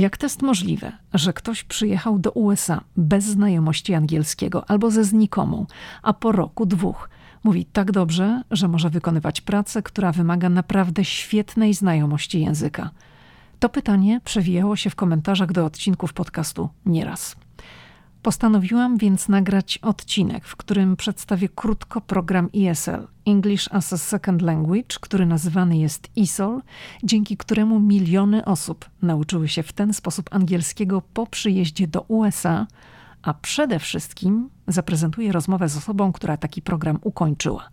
Jak to jest możliwe, że ktoś przyjechał do USA bez znajomości angielskiego albo ze znikomą, a po roku, dwóch mówi tak dobrze, że może wykonywać pracę, która wymaga naprawdę świetnej znajomości języka? To pytanie przewijało się w komentarzach do odcinków podcastu nieraz. Postanowiłam więc nagrać odcinek, w którym przedstawię krótko program ESL English as a Second Language, który nazywany jest ESOL, dzięki któremu miliony osób nauczyły się w ten sposób angielskiego po przyjeździe do USA, a przede wszystkim zaprezentuję rozmowę z osobą, która taki program ukończyła.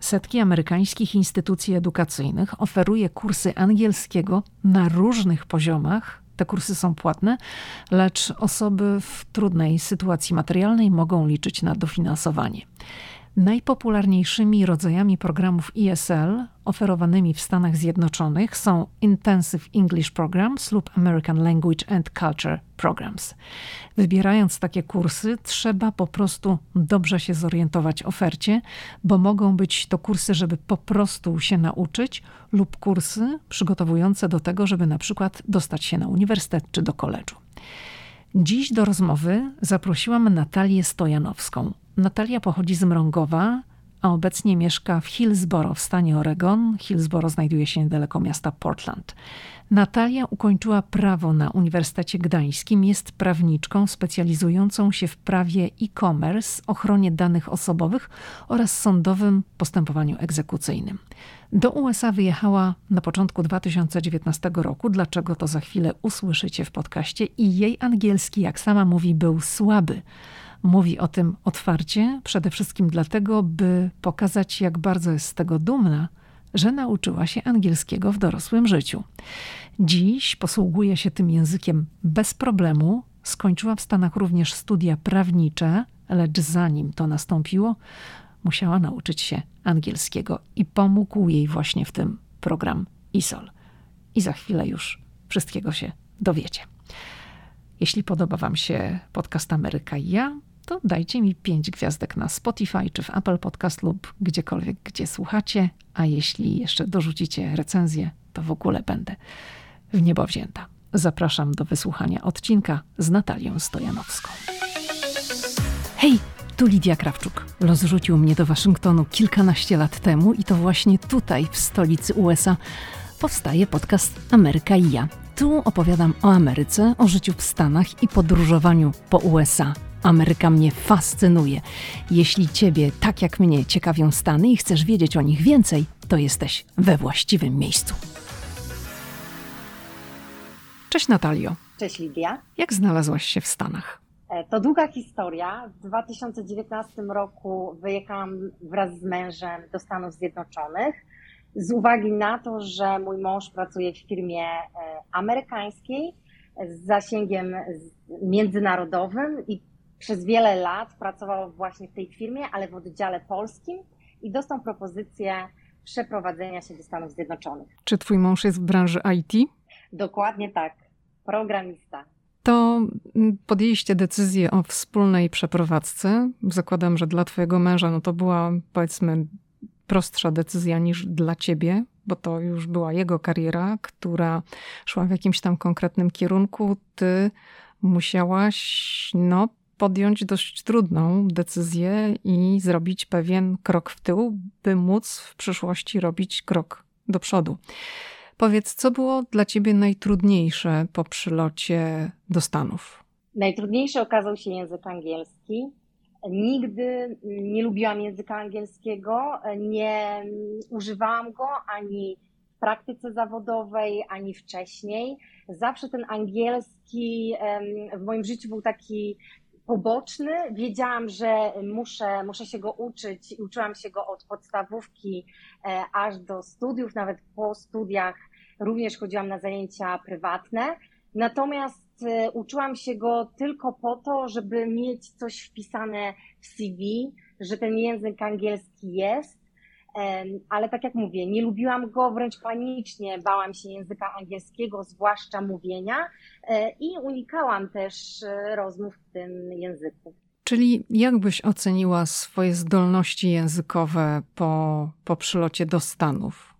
Setki amerykańskich instytucji edukacyjnych oferuje kursy angielskiego na różnych poziomach te kursy są płatne, lecz osoby w trudnej sytuacji materialnej mogą liczyć na dofinansowanie. Najpopularniejszymi rodzajami programów ESL oferowanymi w Stanach Zjednoczonych są Intensive English Programs lub American Language and Culture Programs. Wybierając takie kursy, trzeba po prostu dobrze się zorientować ofercie, bo mogą być to kursy, żeby po prostu się nauczyć, lub kursy przygotowujące do tego, żeby na przykład dostać się na uniwersytet czy do koledżu. Dziś do rozmowy zaprosiłam Natalię Stojanowską, Natalia pochodzi z Mrągowa, a obecnie mieszka w Hillsboro w stanie Oregon. Hillsboro znajduje się niedaleko miasta Portland. Natalia ukończyła prawo na Uniwersytecie Gdańskim, jest prawniczką specjalizującą się w prawie e-commerce, ochronie danych osobowych oraz sądowym postępowaniu egzekucyjnym. Do USA wyjechała na początku 2019 roku, dlaczego to za chwilę usłyszycie w podcaście, i jej angielski, jak sama mówi, był słaby mówi o tym otwarcie, przede wszystkim dlatego, by pokazać, jak bardzo jest z tego dumna, że nauczyła się angielskiego w dorosłym życiu. Dziś posługuje się tym językiem bez problemu. Skończyła w Stanach również studia prawnicze, lecz zanim to nastąpiło, musiała nauczyć się angielskiego i pomógł jej właśnie w tym program ISOL. I za chwilę już wszystkiego się dowiecie. Jeśli podoba Wam się podcast Ameryka i ja, to dajcie mi pięć gwiazdek na Spotify czy w Apple Podcast lub gdziekolwiek, gdzie słuchacie, a jeśli jeszcze dorzucicie recenzję, to w ogóle będę w niebo wzięta. Zapraszam do wysłuchania odcinka z Natalią Stojanowską. Hej, tu Lidia Krawczuk. Los rzucił mnie do Waszyngtonu kilkanaście lat temu i to właśnie tutaj, w stolicy USA, powstaje podcast Ameryka i ja. Tu opowiadam o Ameryce, o życiu w Stanach i podróżowaniu po USA. Ameryka mnie fascynuje. Jeśli Ciebie, tak jak mnie, ciekawią Stany i chcesz wiedzieć o nich więcej, to jesteś we właściwym miejscu. Cześć Natalio. Cześć Lidia. Jak znalazłaś się w Stanach? E, to długa historia. W 2019 roku wyjechałam wraz z mężem do Stanów Zjednoczonych z uwagi na to, że mój mąż pracuje w firmie e, amerykańskiej z zasięgiem międzynarodowym i przez wiele lat pracował właśnie w tej firmie, ale w oddziale polskim i dostał propozycję przeprowadzenia się do Stanów Zjednoczonych. Czy twój mąż jest w branży IT? Dokładnie tak, programista. To podjęliście decyzję o wspólnej przeprowadzce. Zakładam, że dla twojego męża no to była powiedzmy prostsza decyzja niż dla ciebie, bo to już była jego kariera, która szła w jakimś tam konkretnym kierunku. Ty musiałaś no, podjąć dość trudną decyzję i zrobić pewien krok w tył, by móc w przyszłości robić krok do przodu. Powiedz, co było dla ciebie najtrudniejsze po przylocie do Stanów? Najtrudniejszy okazał się język angielski. Nigdy nie lubiłam języka angielskiego, nie używałam go ani w praktyce zawodowej, ani wcześniej. Zawsze ten angielski w moim życiu był taki poboczny. Wiedziałam, że muszę, muszę się go uczyć i uczyłam się go od podstawówki e, aż do studiów, nawet po studiach również chodziłam na zajęcia prywatne. Natomiast e, uczyłam się go tylko po to, żeby mieć coś wpisane w CV, że ten język angielski jest ale tak jak mówię, nie lubiłam go, wręcz panicznie bałam się języka angielskiego, zwłaszcza mówienia e, i unikałam też e, rozmów w tym języku. Czyli jak byś oceniła swoje zdolności językowe po, po przylocie do Stanów?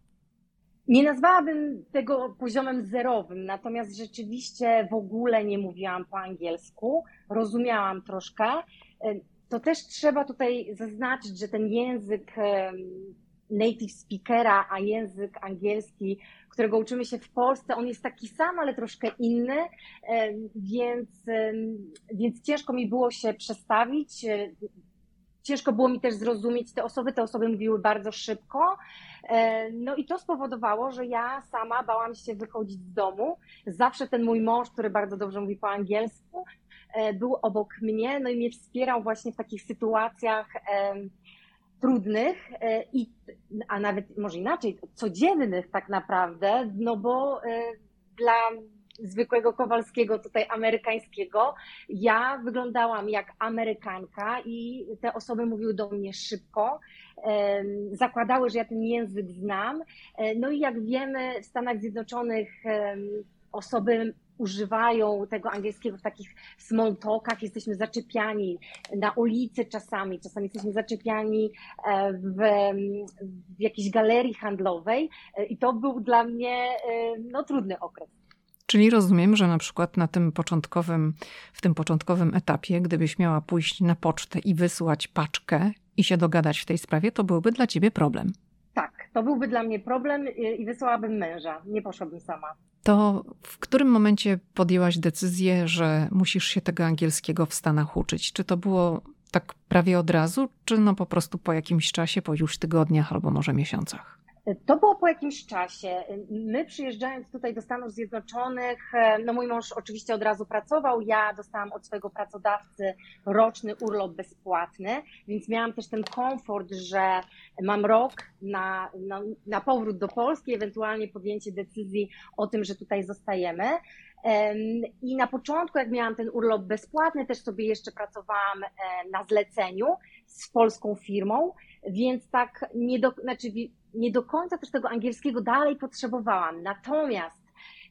Nie nazwałabym tego poziomem zerowym, natomiast rzeczywiście w ogóle nie mówiłam po angielsku, rozumiałam troszkę. To też trzeba tutaj zaznaczyć, że ten język native speakera, a język angielski, którego uczymy się w Polsce, on jest taki sam, ale troszkę inny, więc, więc ciężko mi było się przestawić. Ciężko było mi też zrozumieć te osoby, te osoby mówiły bardzo szybko. No i to spowodowało, że ja sama bałam się wychodzić z domu. Zawsze ten mój mąż, który bardzo dobrze mówi po angielsku, e, był obok mnie, no i mnie wspierał właśnie w takich sytuacjach trudnych, e, i, a nawet może inaczej, codziennych tak naprawdę, no bo e, dla zwykłego Kowalskiego, tutaj amerykańskiego, ja wyglądałam jak Amerykanka i te osoby mówiły do mnie szybko, zakładały, że ja ten język znam. E, no i jak wiemy, w Stanach Zjednoczonych osoby używają tego angielskiego w takich small talkach, jesteśmy zaczepiani na ulicy czasami, czasami jesteśmy zaczepiani e, w, w jakiejś galerii handlowej e, i to był dla mnie no, trudny okres. Czyli rozumiem, że na przykład na tym początkowym, w tym początkowym etapie, gdybyś miała pójść na pocztę i wysłać paczkę i się dogadać w tej sprawie, to byłby dla ciebie problem. Tak, to byłby dla mnie problem i wysłałabym męża, nie poszłabym sama. To w którym momencie podjęłaś decyzję, że musisz się tego angielskiego w Stanach uczyć? Czy to było tak prawie od razu, czy no po prostu po jakimś czasie, po już tygodniach albo może miesiącach? To było po jakimś czasie. My przyjeżdżając tutaj do Stanów Zjednoczonych, no mój mąż oczywiście od razu pracował, ja dostałam od swojego pracodawcy roczny urlop bezpłatny, więc miałam też ten komfort, że mam rok na, na, na powrót do Polski, ewentualnie podjęcie decyzji o tym, że tutaj zostajemy. I na początku, jak miałam ten urlop bezpłatny, też sobie jeszcze pracowałam e, na zleceniu z polską firmą, więc tak nie do, znaczy nie do końca też tego angielskiego dalej potrzebowałam. Natomiast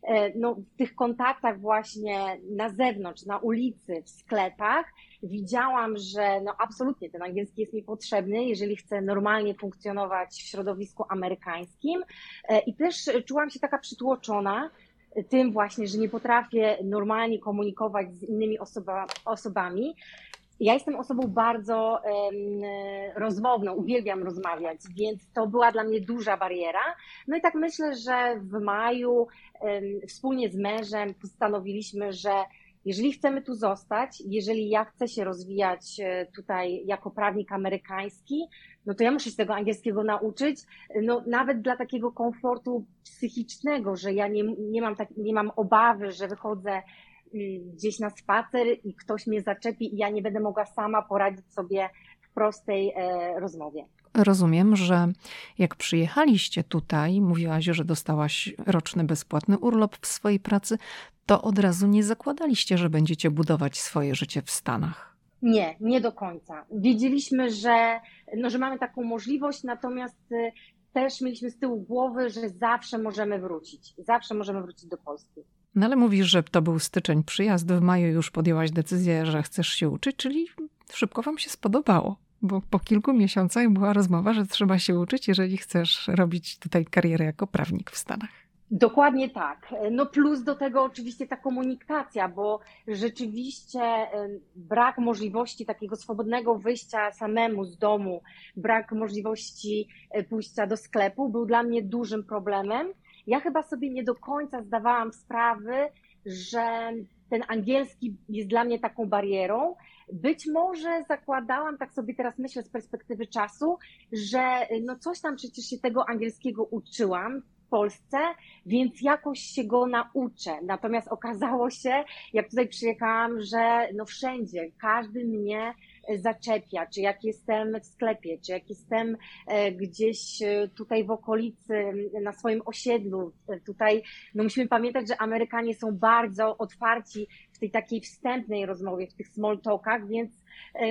e, no, w tych kontaktach właśnie na zewnątrz, na ulicy, w sklepach, widziałam, że no, absolutnie ten angielski jest mi potrzebny, jeżeli chcę normalnie funkcjonować w środowisku amerykańskim. E, I też czułam się taka przytłoczona tym właśnie, że nie potrafię normalnie komunikować z innymi osoba, osobami. Ja jestem osobą bardzo um, rozmowną, uwielbiam rozmawiać, więc to była dla mnie duża bariera. No i tak myślę, że w maju um, wspólnie z mężem postanowiliśmy, że jeżeli chcemy tu zostać, jeżeli ja chcę się rozwijać e, tutaj jako prawnik amerykański, no to ja muszę się tego angielskiego nauczyć, no nawet dla takiego komfortu psychicznego, że ja nie, nie, mam, tak, nie mam obawy, że wychodzę gdzieś na spacer i ktoś mnie zaczepi i ja nie będę mogła sama poradzić sobie w prostej e, rozmowie. Rozumiem, że jak przyjechaliście tutaj, mówiłaś, że dostałaś roczny bezpłatny urlop w swojej pracy, to od razu nie zakładaliście, że będziecie budować swoje życie w Stanach. Nie, nie do końca. Wiedzieliśmy, że, no, że mamy taką możliwość, natomiast e, też mieliśmy z tyłu głowy, że zawsze możemy wrócić. Zawsze możemy wrócić do Polski. No ale mówisz, że to był styczeń przyjazd, w maju już podjęłaś decyzję, że chcesz się uczyć, czyli szybko wam się spodobało. Bo po kilku miesiącach była rozmowa, że trzeba się uczyć, jeżeli chcesz robić tutaj karierę jako prawnik w Stanach. Dokładnie tak. No plus do tego oczywiście ta komunikacja, bo rzeczywiście brak możliwości takiego swobodnego wyjścia samemu z domu, brak możliwości e, pójścia do sklepu był dla mnie dużym problemem ja chyba sobie nie do końca zdawałam sprawy, że ten angielski jest dla mnie taką barierą. Być może zakładałam, tak sobie teraz myślę z perspektywy czasu, że no coś tam przecież się tego angielskiego uczyłam w Polsce, więc jakoś się go nauczę. Natomiast okazało się, jak tutaj przyjechałam, że no wszędzie, każdy mnie zaczepia, czy jak jestem w sklepie, czy jak jestem e, gdzieś e, tutaj w okolicy, na swoim osiedlu, e, tutaj, no musimy pamiętać, że Amerykanie są bardzo otwarci w tej takiej wstępnej rozmowie, w tych small talkach, więc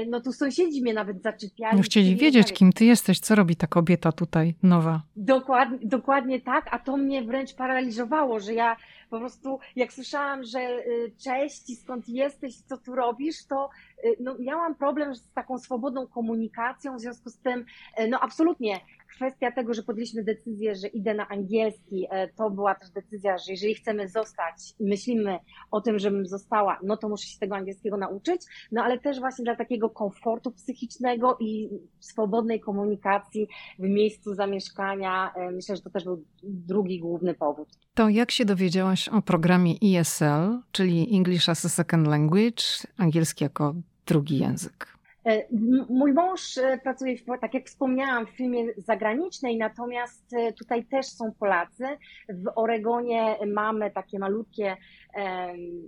no tu sąsiedzi mnie nawet zaczepiali. No chcieli wiedzieć, kim ty jesteś, co robi ta kobieta tutaj nowa. Dokładnie, dokładnie tak, a to mnie wręcz paraliżowało, że ja po prostu jak słyszałam, że cześć, skąd jesteś, co tu robisz, to no, miałam problem z taką swobodną komunikacją, w związku z tym, no absolutnie kwestia tego, że podjęliśmy decyzję, że idę na angielski, e, to była też decyzja, że jeżeli chcemy zostać, myślimy o tym, żebym została, no to muszę się tego angielskiego nauczyć, no ale też właśnie dla takiego komfortu psychicznego i swobodnej komunikacji w miejscu zamieszkania, myślę, że to też był drugi główny powód. To jak się dowiedziałaś o programie ESL, czyli English as a Second Language, angielski jako drugi język? E, mój mąż e, pracuje, tak jak wspomniałam, w firmie zagranicznej, natomiast e, tutaj też są Polacy. W Oregonie mamy takie malutkie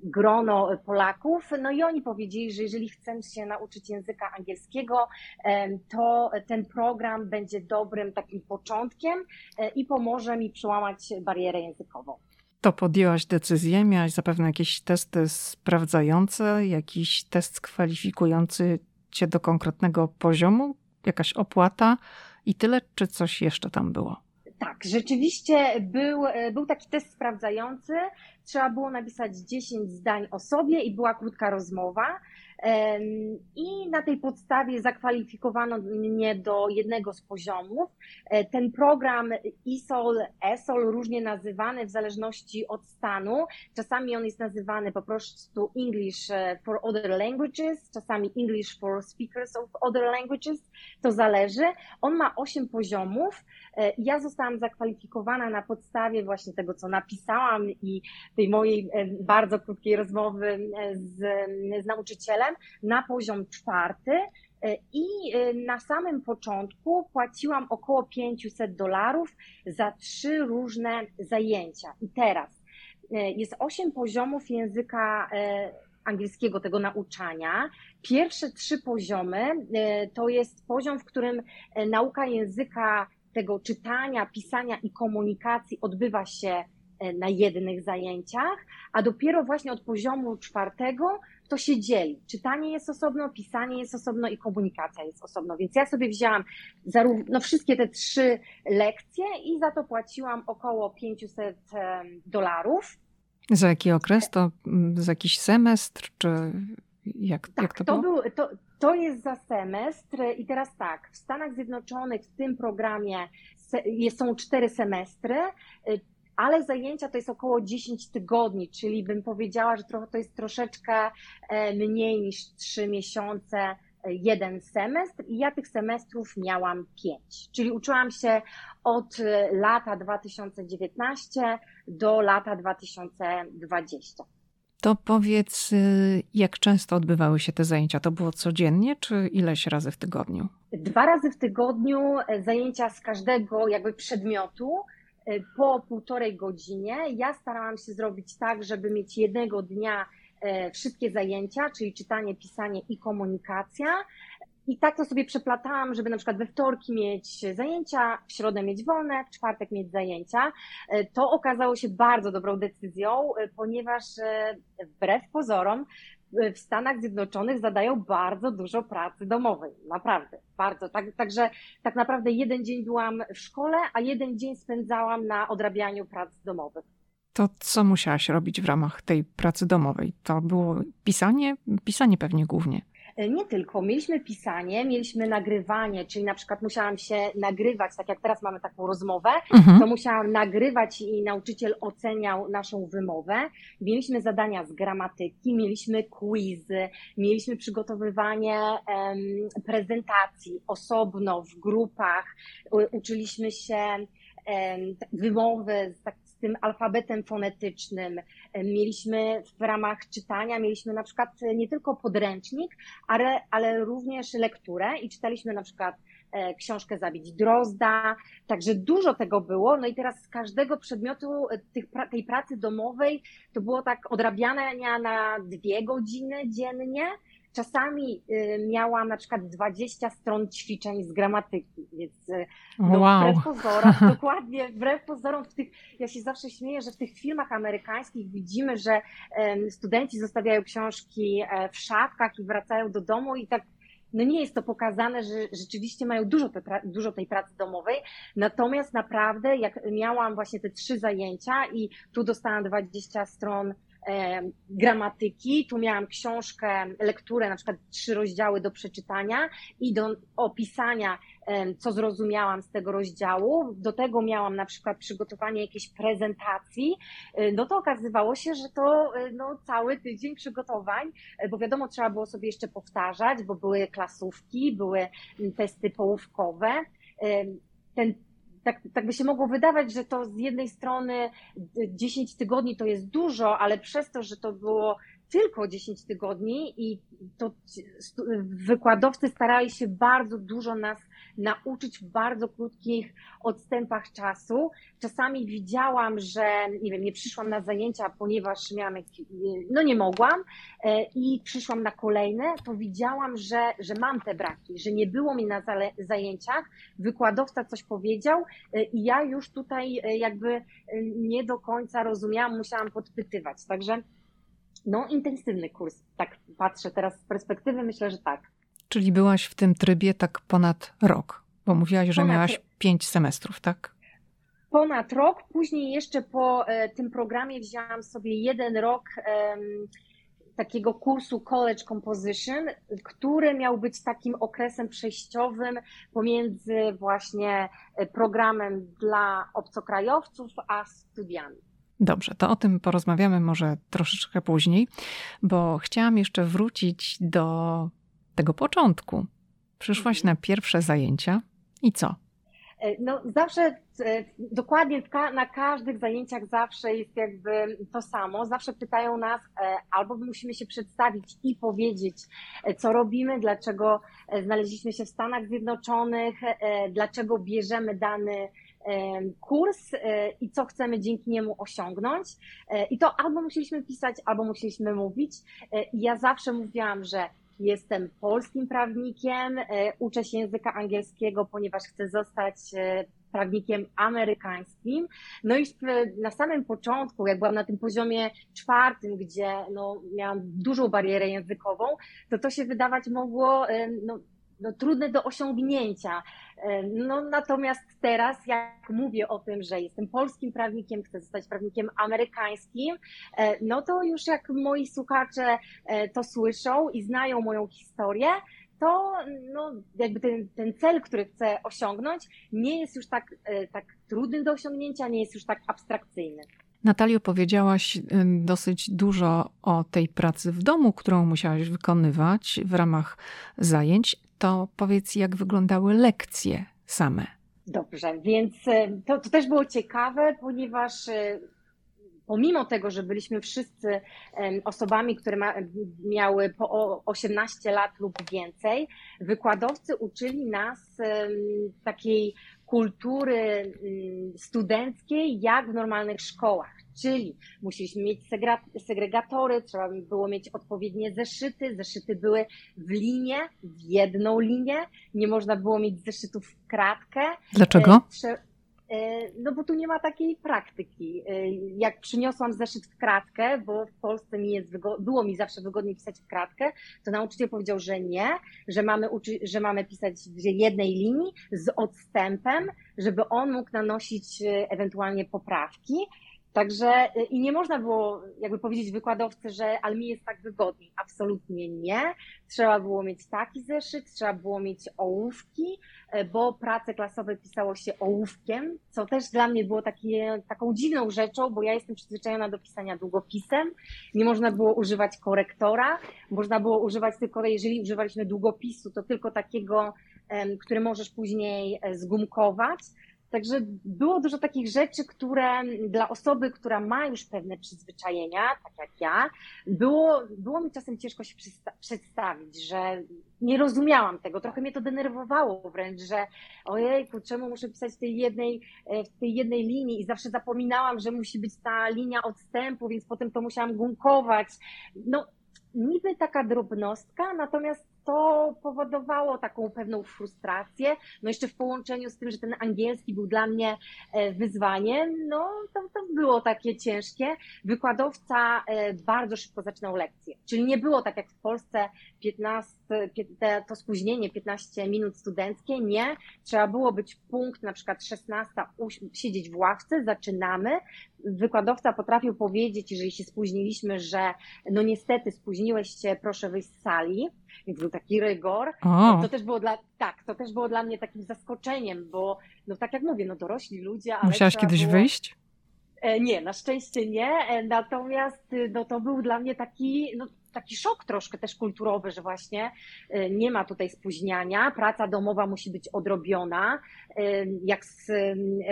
grono Polaków, no i oni powiedzieli, że jeżeli chcemy się nauczyć języka angielskiego, to ten program będzie dobrym takim początkiem i pomoże mi przełamać barierę językową. To podjęłaś decyzję, miałaś zapewne jakieś testy sprawdzające, jakiś test kwalifikujący cię do konkretnego poziomu? Jakaś opłata i tyle, czy coś jeszcze tam było? Tak, rzeczywiście był, był taki test sprawdzający. Trzeba było napisać 10 zdań o sobie i była krótka rozmowa. I na tej podstawie zakwalifikowano mnie do jednego z poziomów. E, ten program ISOL, ESOL, różnie nazywany w zależności od stanu. Czasami on jest nazywany po prostu English e, for Other Languages, czasami English for Speakers of Other Languages. To zależy. On ma 8 poziomów. E, ja zostałam zakwalifikowana na podstawie właśnie tego, co napisałam i tej mojej bardzo krótkiej rozmowy z, z nauczycielem na poziom czwarty e, i e, na samym początku płaciłam około 500 dolarów za trzy różne zajęcia. I teraz e, jest osiem poziomów języka angielskiego, tego nauczania. Pierwsze trzy poziomy to jest poziom, w którym nauka języka, tego czytania, pisania i komunikacji odbywa się na jednych zajęciach, a dopiero właśnie od poziomu czwartego to się dzieli. Czytanie jest osobno, pisanie jest osobno i komunikacja jest osobno. Więc ja sobie wzięłam zarówno wszystkie te trzy lekcje i za to płaciłam około 500 dolarów. Za jaki okres? To mm, za jakiś semestr, czy jak, tak, jak to, to było? Był, to, to jest za semestr i teraz tak, w Stanach Zjednoczonych w tym programie są cztery semestry ale zajęcia to jest około 10 tygodni, czyli bym powiedziała, że trochę to jest troszeczkę e, mniej niż 3 miesiące, e, jeden semestr i ja tych semestrów miałam 5, czyli uczyłam się od e, lata 2019 do lata 2020. To powiedz, jak często odbywały się te zajęcia? To było codziennie, czy ileś razy w tygodniu? Dwa razy w tygodniu zajęcia z każdego jakby przedmiotu. E, po półtorej godzinie. Ja starałam się zrobić tak, żeby mieć jednego dnia e, wszystkie zajęcia, czyli czytanie, pisanie i komunikacja. I tak to sobie przeplatałam, żeby na przykład we wtorki mieć zajęcia, w środę mieć wolne, w czwartek mieć zajęcia. E, to okazało się bardzo dobrą decyzją, ponieważ wbrew pozorom w Stanach Zjednoczonych zadają bardzo dużo pracy domowej. Naprawdę, bardzo. Tak, także tak naprawdę jeden dzień byłam w szkole, a jeden dzień spędzałam na odrabianiu prac domowych. To co musiałaś robić w ramach tej pracy domowej? To było pisanie? Pisanie pewnie głównie. E, nie tylko. Mieliśmy pisanie, mieliśmy nagrywanie, czyli na przykład musiałam się nagrywać, tak jak teraz mamy taką rozmowę, mhm. to musiałam nagrywać i nauczyciel oceniał naszą wymowę. Mieliśmy zadania z gramatyki, mieliśmy quizy, mieliśmy przygotowywanie prezentacji osobno, w grupach, uczyliśmy się wymowy z, tak, z tym alfabetem fonetycznym. Mieliśmy w ramach czytania, mieliśmy na przykład nie tylko podręcznik, ale, ale również lekturę i czytaliśmy na przykład e, książkę Zabić Drozda, także dużo tego było. No i teraz z każdego przedmiotu e, tych, tej pracy domowej to było tak odrabiania na dwie godziny dziennie Czasami y, miałam na przykład 20 stron ćwiczeń z gramatyki, więc y, no, wow. wbrew pozorom, dokładnie, wbrew pozorom w tych, ja się zawsze śmieję, że w tych filmach amerykańskich widzimy, że studenci zostawiają książki e, w szafkach i wracają do domu i tak no nie jest to pokazane, że rzeczywiście mają dużo, te, dużo tej pracy domowej, natomiast naprawdę jak miałam właśnie te trzy zajęcia i tu dostałam 20 stron gramatyki. Tu miałam książkę, lekturę, na przykład trzy rozdziały do przeczytania i do opisania, co zrozumiałam z tego rozdziału. Do tego miałam na przykład przygotowanie jakiejś prezentacji. E, no to okazywało się, że to e, no, cały tydzień przygotowań, e, bo wiadomo, trzeba było sobie jeszcze powtarzać, bo były klasówki, były testy połówkowe. Ten tak, tak by się mogło wydawać, że to z jednej strony 10 tygodni to jest dużo, ale przez to, że to było tylko 10 tygodni i to wykładowcy starali się bardzo dużo nas nauczyć w bardzo krótkich odstępach czasu. Czasami widziałam, że nie wiem, nie przyszłam na zajęcia, ponieważ miałam, no nie mogłam e, i przyszłam na kolejne, to widziałam, że, że mam te braki, że nie było mi na zajęciach, wykładowca coś powiedział e, i ja już tutaj e, jakby nie do końca rozumiałam, musiałam podpytywać. Także no, intensywny kurs. Tak patrzę teraz z perspektywy, myślę, że tak. Czyli byłaś w tym trybie tak ponad rok, bo mówiłaś, że ponad... miałaś pięć semestrów, tak? Ponad rok. Później jeszcze po e, tym programie wzięłam sobie jeden rok e, takiego kursu College Composition, który miał być takim okresem przejściowym pomiędzy właśnie e, programem dla obcokrajowców a studiami. Dobrze, to o tym porozmawiamy może troszeczkę później, bo chciałam jeszcze wrócić do tego początku. Przyszłaś mhm. na pierwsze zajęcia i co? E, no, zawsze e, dokładnie na każdych zajęciach zawsze jest jakby to samo. Zawsze pytają nas, e, albo musimy się przedstawić i powiedzieć, co robimy, dlaczego znaleźliśmy się w Stanach Zjednoczonych, dlaczego bierzemy dany kurs i co chcemy dzięki niemu osiągnąć. I to albo musieliśmy pisać, albo musieliśmy mówić. I ja zawsze mówiłam, że Jestem polskim prawnikiem, e, uczę się języka angielskiego, ponieważ chcę zostać e, prawnikiem amerykańskim. No i na samym początku, jak byłam na tym poziomie czwartym, gdzie no, miałam dużą barierę językową, to to się wydawać mogło e, no, no, trudne do osiągnięcia. E, no, natomiast teraz, jak mówię o tym, że jestem polskim prawnikiem, chcę zostać prawnikiem amerykańskim, e, no to już jak moi słuchacze e, to słyszą i znają moją historię, to no, jakby ten, ten cel, który chcę osiągnąć, nie jest już tak, tak trudny do osiągnięcia, nie jest już tak abstrakcyjny. Natalio, powiedziałaś dosyć dużo o tej pracy w domu, którą musiałaś wykonywać w ramach zajęć to powiedz, jak wyglądały lekcje same. Dobrze, więc e, to, to też było ciekawe, ponieważ e, pomimo tego, że byliśmy wszyscy osobami, które ma, miały po 18 lat lub więcej, wykładowcy uczyli nas takiej kultury mm, studenckiej, jak w normalnych szkołach. Czyli musieliśmy mieć segregatory, trzeba było mieć odpowiednie zeszyty. Zeszyty były w linię, w jedną linię. Nie można było mieć zeszytów w kratkę. Dlaczego? E, e, no bo tu nie ma takiej praktyki. E, jak przyniosłam zeszyt w kratkę, bo w Polsce mi jest było mi zawsze wygodniej pisać w kratkę, to nauczyciel powiedział, że nie, że mamy, że mamy pisać w jednej linii z odstępem, żeby on mógł nanosić ewentualnie poprawki. Także y, i nie można było jakby powiedzieć wykładowcy, że ale mi jest tak wygodniej. Absolutnie nie. Trzeba było mieć taki zeszyt, trzeba było mieć ołówki, y, bo prace klasowe pisało się ołówkiem, co też dla mnie było takie, taką dziwną rzeczą, bo ja jestem przyzwyczajona do pisania długopisem. Nie można było używać korektora, można było używać tylko, jeżeli używaliśmy długopisu, to tylko takiego, który możesz później e, zgumkować. Także było dużo takich rzeczy, które dla osoby, która ma już pewne przyzwyczajenia, tak jak ja, było, było mi czasem ciężko się przedstawić, że nie rozumiałam tego. Trochę mnie to denerwowało wręcz, że ojejku, czemu muszę pisać w tej jednej, e, w tej jednej linii i zawsze zapominałam, że musi być ta linia odstępu, więc potem to musiałam gunkować. No, niby taka drobnostka, natomiast to powodowało taką pewną frustrację. No jeszcze w połączeniu z tym, że ten angielski był dla mnie e, wyzwaniem, no to, to było takie ciężkie. Wykładowca e, bardzo szybko zaczynał lekcję, czyli nie było tak jak w Polsce 15, to spóźnienie 15 minut studenckie, nie. Trzeba było być punkt na przykład 16, siedzieć w ławce, zaczynamy. Wykładowca potrafił powiedzieć, jeżeli się spóźniliśmy, że no niestety spóźniłeś się, proszę wyjść z sali więc był taki rygor. O. To też było dla, tak, to też było dla mnie takim zaskoczeniem, bo no tak jak mówię, no dorośli ludzie. Ale Musiałaś kiedyś było... wyjść? E, nie, na szczęście nie. E, natomiast y, no, to był dla mnie taki, no, taki szok troszkę też kulturowy, że właśnie e, nie ma tutaj spóźniania, praca domowa musi być odrobiona. Jak z,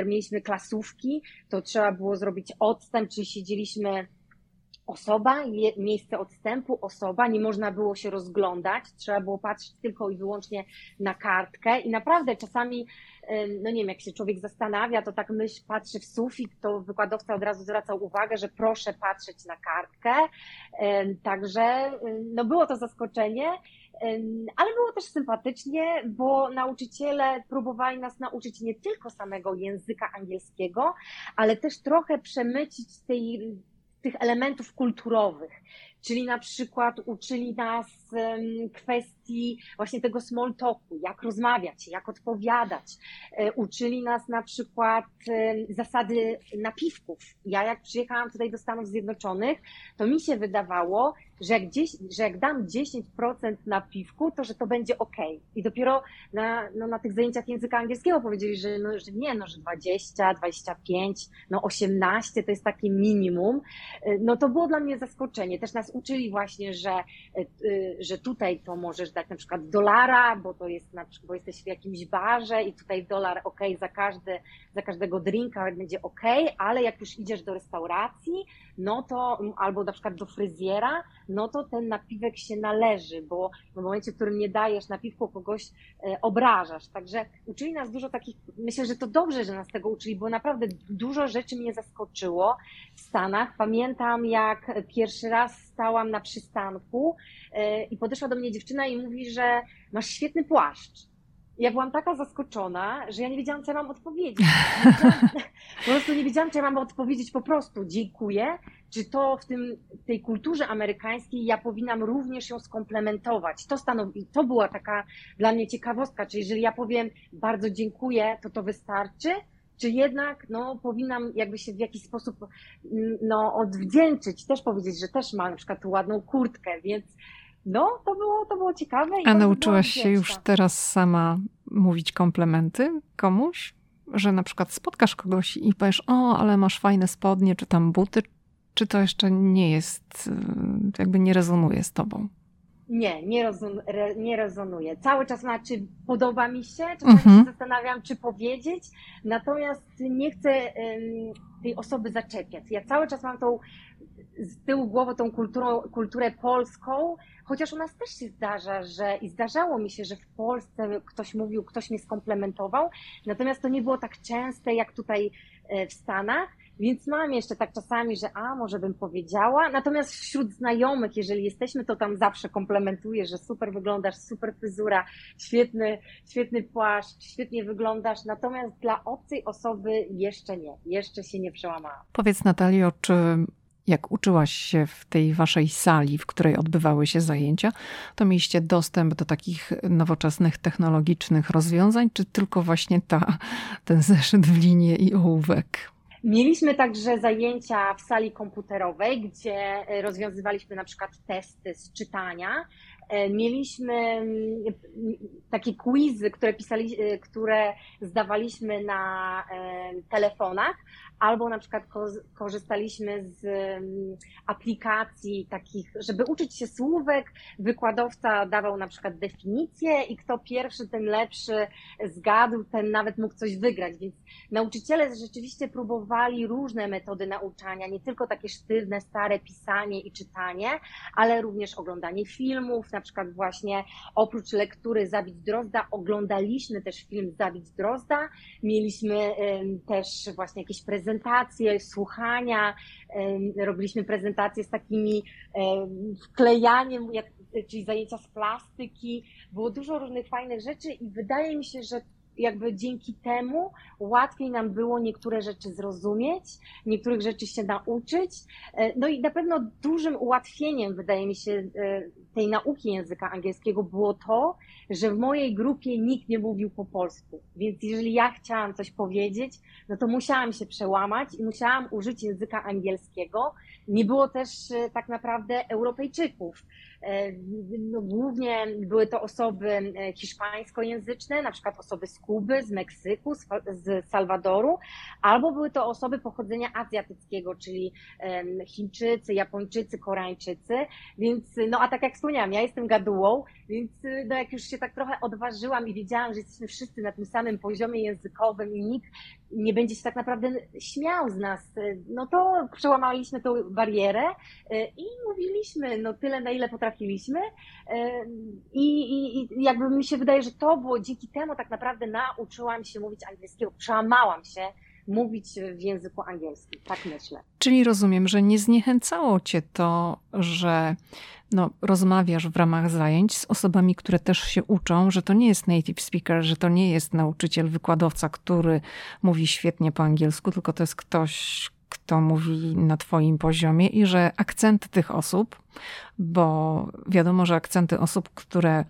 mieliśmy klasówki, to trzeba było zrobić odstęp, czyli siedzieliśmy osoba, miejsce odstępu, osoba, nie można było się rozglądać, trzeba było patrzeć tylko i wyłącznie na kartkę i naprawdę czasami, no nie wiem, jak się człowiek zastanawia, to tak myśl, patrzy w sufit, to wykładowca od razu zwracał uwagę, że proszę patrzeć na kartkę, także no było to zaskoczenie, ale było też sympatycznie, bo nauczyciele próbowali nas nauczyć nie tylko samego języka angielskiego, ale też trochę przemycić tej tych elementów kulturowych, czyli na przykład uczyli nas kwestii właśnie tego small talku, jak rozmawiać, jak odpowiadać. E, uczyli nas na przykład zasady napiwków. Ja jak przyjechałam tutaj do Stanów Zjednoczonych, to mi się wydawało, że jak, 10, że jak dam 10% na piwku, to że to będzie ok. I dopiero na, no, na tych zajęciach języka angielskiego powiedzieli, że, no, że nie, no, że 20, 25, no 18 to jest takie minimum. E, no to było dla mnie zaskoczenie. Też nas uczyli właśnie, że, e, że tutaj to możesz dać na przykład dolara, bo to jest na przykład, bo jesteś w jakimś barze i tutaj dolar ok za, każdy, za każdego drinka będzie ok, ale jak już idziesz do restauracji, no to albo na przykład do fryzjera, no to ten napiwek się należy, bo w momencie, w którym nie dajesz napiwku, kogoś e, obrażasz. Także uczyli nas dużo takich, myślę, że to dobrze, że nas tego uczyli, bo naprawdę dużo rzeczy mnie zaskoczyło w Stanach. Pamiętam, jak pierwszy raz stałam na przystanku e, i podeszła do mnie dziewczyna i mówi, że masz świetny płaszcz ja byłam taka zaskoczona, że ja nie wiedziałam, co ja mam odpowiedzieć. po prostu nie wiedziałam, czy ja mam odpowiedzieć po prostu dziękuję, czy to w tym, tej kulturze amerykańskiej ja powinnam również ją skomplementować. To, stanowi, to była taka dla mnie ciekawostka, czy jeżeli ja powiem bardzo dziękuję, to to wystarczy, czy jednak no, powinnam jakby się w jakiś sposób mm, no, odwdzięczyć, też powiedzieć, że też ma na przykład tu ładną kurtkę, więc no, to było, to było ciekawe. A nauczyłaś się już teraz sama mówić komplementy komuś? Że na przykład spotkasz kogoś i powiesz, o, ale masz fajne spodnie, czy tam buty, czy to jeszcze nie jest, y, jakby nie rezonuje z tobą? Nie, nie, rezon, re, nie rezonuje. Cały czas ma, czy podoba mi się, czasami mhm. się zastanawiam, czy powiedzieć, natomiast nie chcę um, tej osoby zaczepiać. Ja cały czas mam tą z tyłu głowy tą kulturą, kulturę polską, chociaż u nas też się zdarza, że i zdarzało mi się, że w Polsce ktoś mówił, ktoś mnie skomplementował, natomiast to nie było tak częste jak tutaj e, w Stanach. Więc mam jeszcze tak czasami, że a, może bym powiedziała. Natomiast wśród znajomych, jeżeli jesteśmy, to tam zawsze komplementuję, że super wyglądasz, super fryzura, świetny, świetny płaszcz, świetnie wyglądasz. Natomiast dla obcej osoby jeszcze nie, jeszcze się nie przełamałam. Powiedz Natalio, czy jak uczyłaś się w tej waszej sali, w której odbywały się zajęcia, to mieliście dostęp do takich nowoczesnych, technologicznych rozwiązań, czy tylko właśnie ta, ten zeszyt w linię i ołówek? Mieliśmy także zajęcia w sali komputerowej, gdzie rozwiązywaliśmy na przykład testy z czytania. E, mieliśmy mm, takie quizy, które, pisali, e, które zdawaliśmy na e, telefonach, albo na przykład korzystaliśmy z mm, aplikacji takich, żeby uczyć się słówek, wykładowca dawał na przykład definicję i kto pierwszy, ten lepszy zgadł, ten nawet mógł coś wygrać, więc nauczyciele rzeczywiście próbowali różne metody nauczania, nie tylko takie sztywne, stare pisanie i czytanie, ale również oglądanie filmów, na przykład właśnie oprócz lektury Zabić Drozda, oglądaliśmy też film Zabić Drozda, mieliśmy też właśnie jakieś prezentacje, słuchania, robiliśmy prezentacje z takimi wklejaniem, czyli zajęcia z plastyki, było dużo różnych fajnych rzeczy i wydaje mi się, że jakby dzięki temu łatwiej nam było niektóre rzeczy zrozumieć, niektórych rzeczy się nauczyć. E, no i na pewno dużym ułatwieniem, wydaje mi się, e, tej nauki języka angielskiego było to, że w mojej grupie nikt nie mówił po polsku. Więc jeżeli ja chciałam coś powiedzieć, no to musiałam się przełamać i musiałam użyć języka angielskiego. Nie było też e, tak naprawdę Europejczyków. E, no, głównie były to osoby e, hiszpańskojęzyczne, na przykład osoby z Kuby, z Meksyku, z Salwadoru, albo były to osoby pochodzenia azjatyckiego, czyli Chińczycy, Japończycy, Koreańczycy. Więc, no a tak jak wspomniałam, ja jestem gadułą, więc no, jak już się tak trochę odważyłam i wiedziałam, że jesteśmy wszyscy na tym samym poziomie językowym i nikt nie będzie się tak naprawdę śmiał z nas, no to przełamaliśmy tą barierę e, i mówiliśmy no tyle, na ile potrafiliśmy i, i, i jakby mi się wydaje, że to było dzięki temu tak naprawdę nauczyłam się mówić angielskiego, przełamałam się mówić w języku angielskim, tak myślę. Czyli rozumiem, że nie zniechęcało cię to, że no, rozmawiasz w ramach zajęć z osobami, które też się uczą, że to nie jest native speaker, że to nie jest nauczyciel, wykładowca, który mówi świetnie po angielsku, tylko to jest ktoś, kto mówi na Twoim poziomie i że akcenty tych osób, bo wiadomo, że akcenty osób, które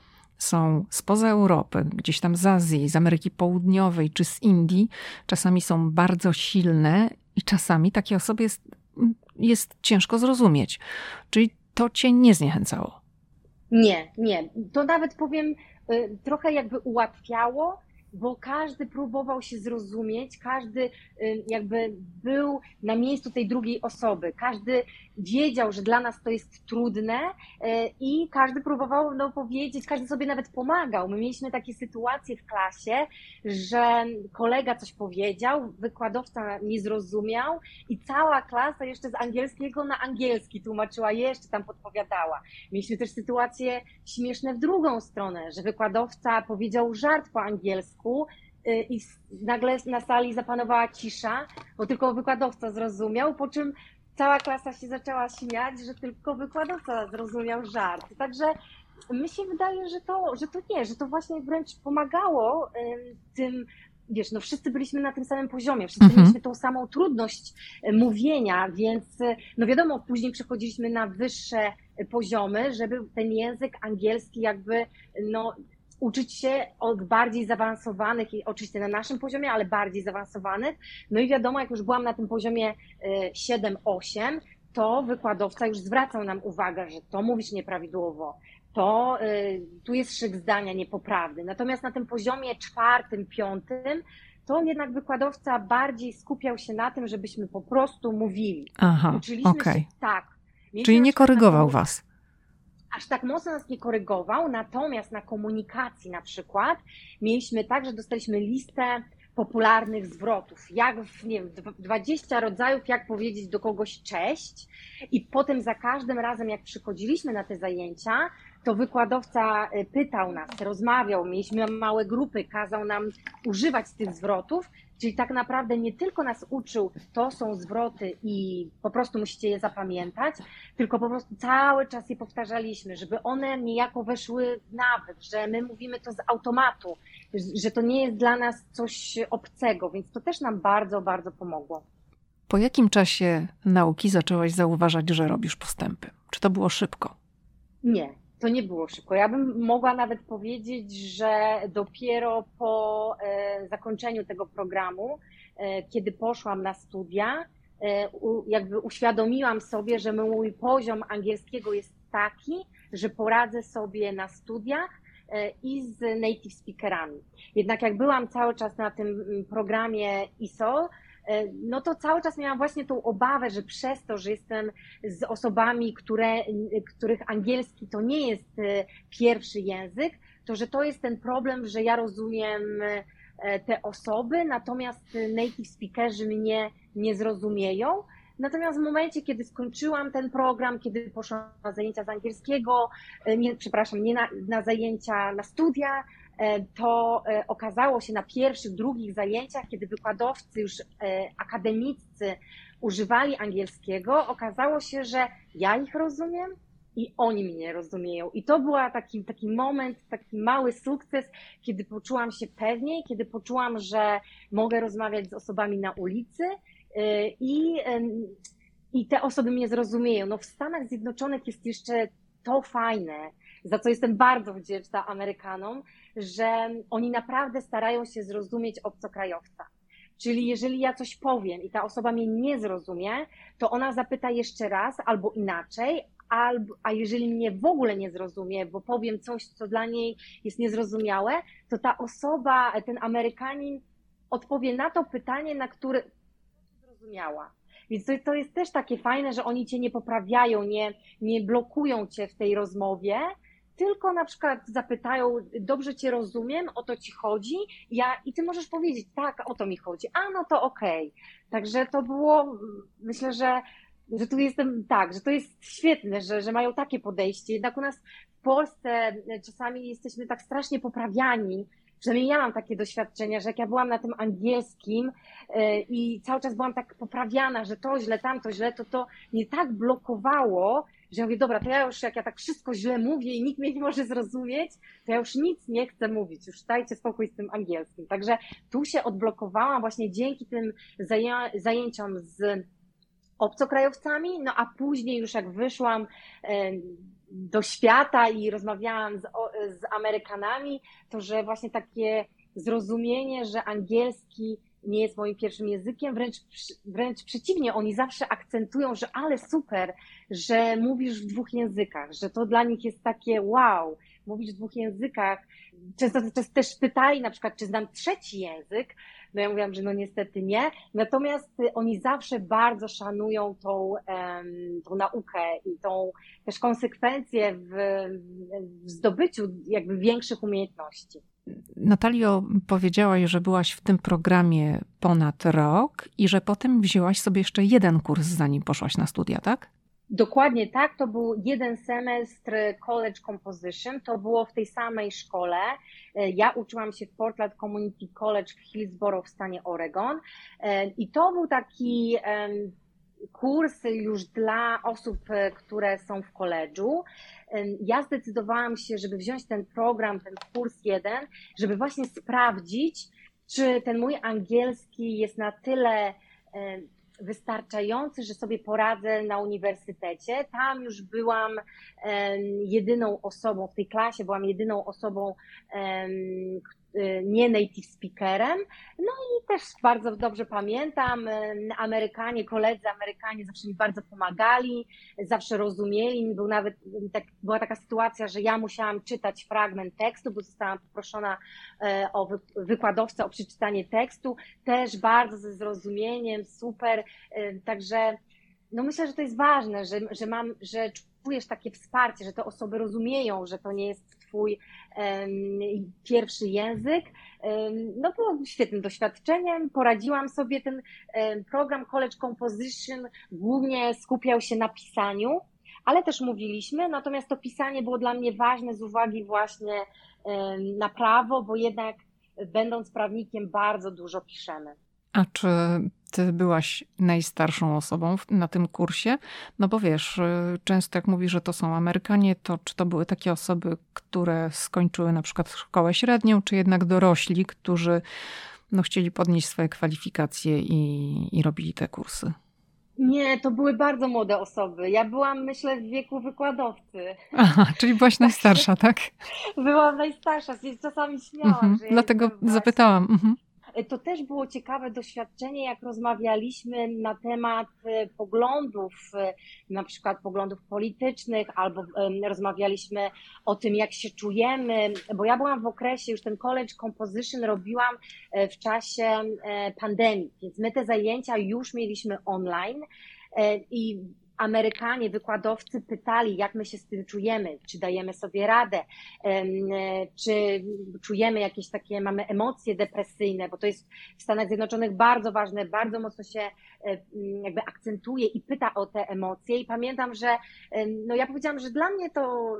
są spoza Europy, gdzieś tam z Azji, z Ameryki Południowej czy z Indii, czasami są bardzo silne i czasami takie osoby jest, jest ciężko zrozumieć. Czyli to cię nie zniechęcało? Nie, nie. To nawet powiem, y, trochę jakby ułatwiało, bo każdy próbował się zrozumieć, każdy y, jakby był na miejscu tej drugiej osoby, każdy wiedział, że dla nas to jest trudne y, i każdy próbował no, powiedzieć, każdy sobie nawet pomagał. My mieliśmy takie sytuacje w klasie, że kolega coś powiedział, wykładowca nie zrozumiał i cała klasa jeszcze z angielskiego na angielski tłumaczyła, jeszcze tam podpowiadała. Mieliśmy też sytuacje śmieszne w drugą stronę, że wykładowca powiedział żart po angielsku, Y, i nagle na sali zapanowała cisza, bo tylko wykładowca zrozumiał, po czym cała klasa się zaczęła śmiać, że tylko wykładowca zrozumiał żart. Także mi się wydaje, że to, że to nie, że to właśnie wręcz pomagało tym wiesz, no wszyscy byliśmy na tym samym poziomie, wszyscy mhm. mieliśmy tą samą trudność y, mówienia, więc y, no wiadomo, później przechodziliśmy na wyższe poziomy, żeby ten język angielski jakby no uczyć się od bardziej zaawansowanych i oczywiście na naszym poziomie, ale bardziej zaawansowanych. No i wiadomo, jak już byłam na tym poziomie 7-8, e, to wykładowca już zwracał nam uwagę, że to mówisz nieprawidłowo, to y, tu jest szyk zdania niepoprawny. Natomiast na tym poziomie czwartym, piątym, to jednak wykładowca bardziej skupiał się na tym, żebyśmy po prostu mówili. Aha, Uczyliśmy okay. się tak. Czyli nie korygował was aż tak mocno nas nie korygował, natomiast na komunikacji na przykład mieliśmy tak, że dostaliśmy listę popularnych zwrotów, jak w, nie wiem, 20 rodzajów, jak powiedzieć do kogoś cześć. I potem za każdym razem, jak przychodziliśmy na te zajęcia, to wykładowca y, pytał nas, rozmawiał, mieliśmy małe grupy, kazał nam używać tych zwrotów, czyli tak naprawdę nie tylko nas uczył, to są zwroty i po prostu musicie je zapamiętać, tylko po prostu cały czas je powtarzaliśmy, żeby one niejako weszły w nawyk, że my mówimy to z automatu, że to nie jest dla nas coś obcego, więc to też nam bardzo, bardzo pomogło. Po jakim czasie nauki zaczęłaś zauważać, że robisz postępy? Czy to było szybko? Nie, to nie było szybko. Ja bym mogła nawet powiedzieć, że dopiero po e, zakończeniu tego programu, e, kiedy poszłam na studia, e, jakby uświadomiłam sobie, że mój poziom angielskiego jest taki, że poradzę sobie na studiach i z native speakerami. Jednak jak byłam cały czas na tym programie ISOL, no to cały czas miałam właśnie tą obawę, że przez to, że jestem z osobami, które, których angielski to nie jest e, pierwszy język, to że to jest ten problem, że ja rozumiem e, te osoby, natomiast native speakerzy mnie nie zrozumieją. Natomiast w momencie, kiedy skończyłam ten program, kiedy poszłam na zajęcia z angielskiego, e, nie, przepraszam, nie na, na zajęcia, na studia, e, to e, okazało się na pierwszych, drugich zajęciach, kiedy wykładowcy już akademiccy używali angielskiego, okazało się, że ja ich rozumiem i oni mnie rozumieją. I to był taki, taki moment, taki mały sukces, kiedy poczułam się pewniej, kiedy poczułam, że mogę rozmawiać z osobami na ulicy, i, i te osoby mnie zrozumieją. No w Stanach Zjednoczonych jest jeszcze to fajne, za co jestem bardzo wdzięczna Amerykanom, że oni naprawdę starają się zrozumieć obcokrajowca. Czyli jeżeli ja coś powiem i ta osoba mnie nie zrozumie, to ona zapyta jeszcze raz albo inaczej, albo, a jeżeli mnie w ogóle nie zrozumie, bo powiem coś, co dla niej jest niezrozumiałe, to ta osoba, ten Amerykanin odpowie na to pytanie, na które zrozumiała. Więc to, to jest też takie fajne, że oni cię nie poprawiają, nie, nie blokują cię w tej rozmowie, tylko na przykład zapytają, dobrze cię rozumiem, o to ci chodzi, ja, i ty możesz powiedzieć, tak, o to mi chodzi, a no to okej. Okay. Także to było, myślę, że, że tu jestem, tak, że to jest świetne, że, że mają takie podejście. Jednak u nas w Polsce czasami jesteśmy tak strasznie poprawiani, przynajmniej ja mam takie doświadczenia, że jak ja byłam na tym angielskim e, i cały czas byłam tak poprawiana, że to źle, tamto źle, to to mnie tak blokowało, że ja mówię, dobra, to ja już jak ja tak wszystko źle mówię i nikt mnie nie może zrozumieć, to ja już nic nie chcę mówić, już dajcie spokój z tym angielskim. Także tu się odblokowałam właśnie dzięki tym zajęciom z obcokrajowcami, no a później już jak wyszłam do świata i rozmawiałam z, z Amerykanami, to że właśnie takie zrozumienie, że angielski nie jest moim pierwszym językiem, wręcz, wręcz przeciwnie, oni zawsze akcentują, że ale super, że mówisz w dwóch językach, że to dla nich jest takie wow, mówisz w dwóch językach. Często też pytali na przykład, czy znam trzeci język, no ja mówiłam, że no niestety nie. Natomiast y, oni zawsze bardzo szanują tą, tą naukę i tą też konsekwencję w, w zdobyciu jakby większych umiejętności. Natalio, powiedziałaś, że byłaś w tym programie ponad rok i że potem wzięłaś sobie jeszcze jeden kurs, zanim poszłaś na studia, tak? Dokładnie tak, to był jeden semestr College Composition, to było w tej samej szkole. E, ja uczyłam się w Portland Community College w Hillsboro w stanie Oregon e, i to był taki kurs już dla osób, e, które są w koledżu. Ja zdecydowałam się, żeby wziąć ten program, ten kurs jeden, żeby właśnie sprawdzić, czy ten mój angielski jest na tyle wystarczający, że sobie poradzę na uniwersytecie. Tam już byłam jedyną osobą w tej klasie, byłam jedyną osobą, nie native speakerem. No i też bardzo dobrze pamiętam, y, Amerykanie, koledzy Amerykanie zawsze mi bardzo pomagali, zawsze rozumieli. Był nawet, tak, była taka sytuacja, że ja musiałam czytać fragment tekstu, bo zostałam poproszona y, o wykładowcę o przeczytanie tekstu, też bardzo ze zrozumieniem, super. Także no myślę, że to jest ważne, że, że mam, że czujesz takie wsparcie, że te osoby rozumieją, że to nie jest twój um, pierwszy język. No było świetnym doświadczeniem. Poradziłam sobie ten program College Composition głównie skupiał się na pisaniu, ale też mówiliśmy, natomiast to pisanie było dla mnie ważne z uwagi właśnie na prawo, bo jednak będąc prawnikiem bardzo dużo piszemy. A czy ty byłaś najstarszą osobą na tym kursie? No bo wiesz, y, często jak mówisz, że to są Amerykanie, to czy to były takie osoby, które skończyły na przykład szkołę średnią, czy jednak dorośli, którzy no, chcieli podnieść swoje kwalifikacje i, i robili te kursy? Nie, to były bardzo młode osoby. Ja byłam, myślę, w wieku wykładowcy. Aha, czyli byłaś najstarsza, tak? Byłam najstarsza, czasami śmiałam. Mhm, dlatego zapytałam. Mhm. To też było ciekawe doświadczenie, jak rozmawialiśmy na temat e, poglądów, e, na przykład poglądów politycznych, albo rozmawialiśmy o tym, jak się czujemy, bo ja byłam w okresie, już ten college composition robiłam e, w czasie pandemii, więc my te zajęcia już mieliśmy online i Amerykanie, wykładowcy pytali, jak my się z tym czujemy, czy dajemy sobie radę, czy czujemy jakieś takie, mamy emocje depresyjne, bo to jest w Stanach Zjednoczonych bardzo ważne, bardzo mocno się jakby akcentuje i pyta o te emocje. I pamiętam, że no ja powiedziałam, że dla mnie to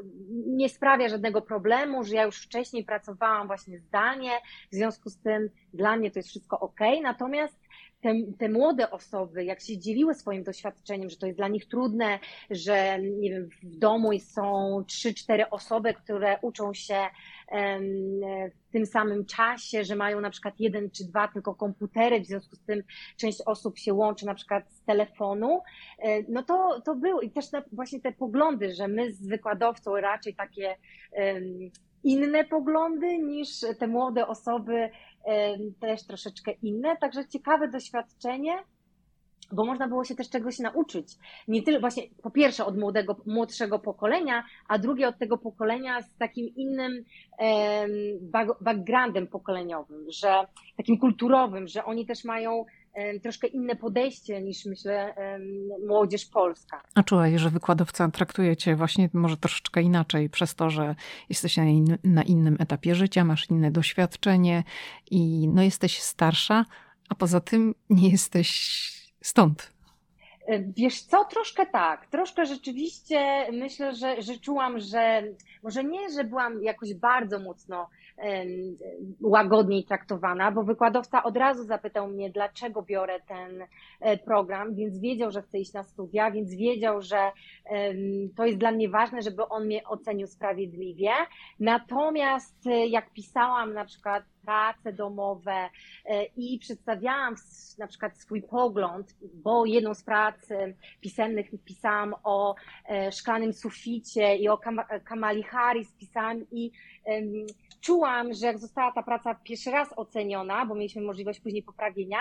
nie sprawia żadnego problemu, że ja już wcześniej pracowałam właśnie zdalnie, w związku z tym dla mnie to jest wszystko ok. Natomiast te, te, młode osoby, jak się dzieliły swoim doświadczeniem, że to jest dla nich trudne, że nie wiem, w domu są trzy, cztery osoby, które uczą się w tym samym czasie, że mają na przykład jeden czy dwa tylko komputery, w związku z tym część osób się łączy na przykład z telefonu, e, no to, to było i też właśnie te poglądy, że my z wykładowcą raczej takie inne poglądy niż te młode osoby też troszeczkę inne, także ciekawe doświadczenie, bo można było się też czegoś nauczyć. Nie tyle właśnie po pierwsze od młodego, młodszego pokolenia, a drugie od tego pokolenia z takim innym backgroundem pokoleniowym, że takim kulturowym, że oni też mają troszkę inne podejście niż myślę młodzież polska. A czułaś, że wykładowca traktuje cię właśnie może troszeczkę inaczej przez to, że jesteś na, in, na innym etapie życia, masz inne doświadczenie i no jesteś starsza, a poza tym nie jesteś stąd. Wiesz co, troszkę tak. Troszkę rzeczywiście myślę, że, że czułam, że może nie, że byłam jakoś bardzo mocno łagodniej traktowana, bo wykładowca od razu zapytał mnie, dlaczego biorę ten e, program, więc wiedział, że chcę iść na studia, więc wiedział, że to jest dla mnie ważne, żeby on mnie ocenił sprawiedliwie. Natomiast e, jak pisałam na przykład prace domowe e, i przedstawiałam na przykład swój pogląd, bo jedną z prac pisemnych pisałam o szklanym suficie i o Kamali Harris pisałam i czułam, że jak została ta praca pierwszy raz oceniona, bo mieliśmy możliwość później poprawienia,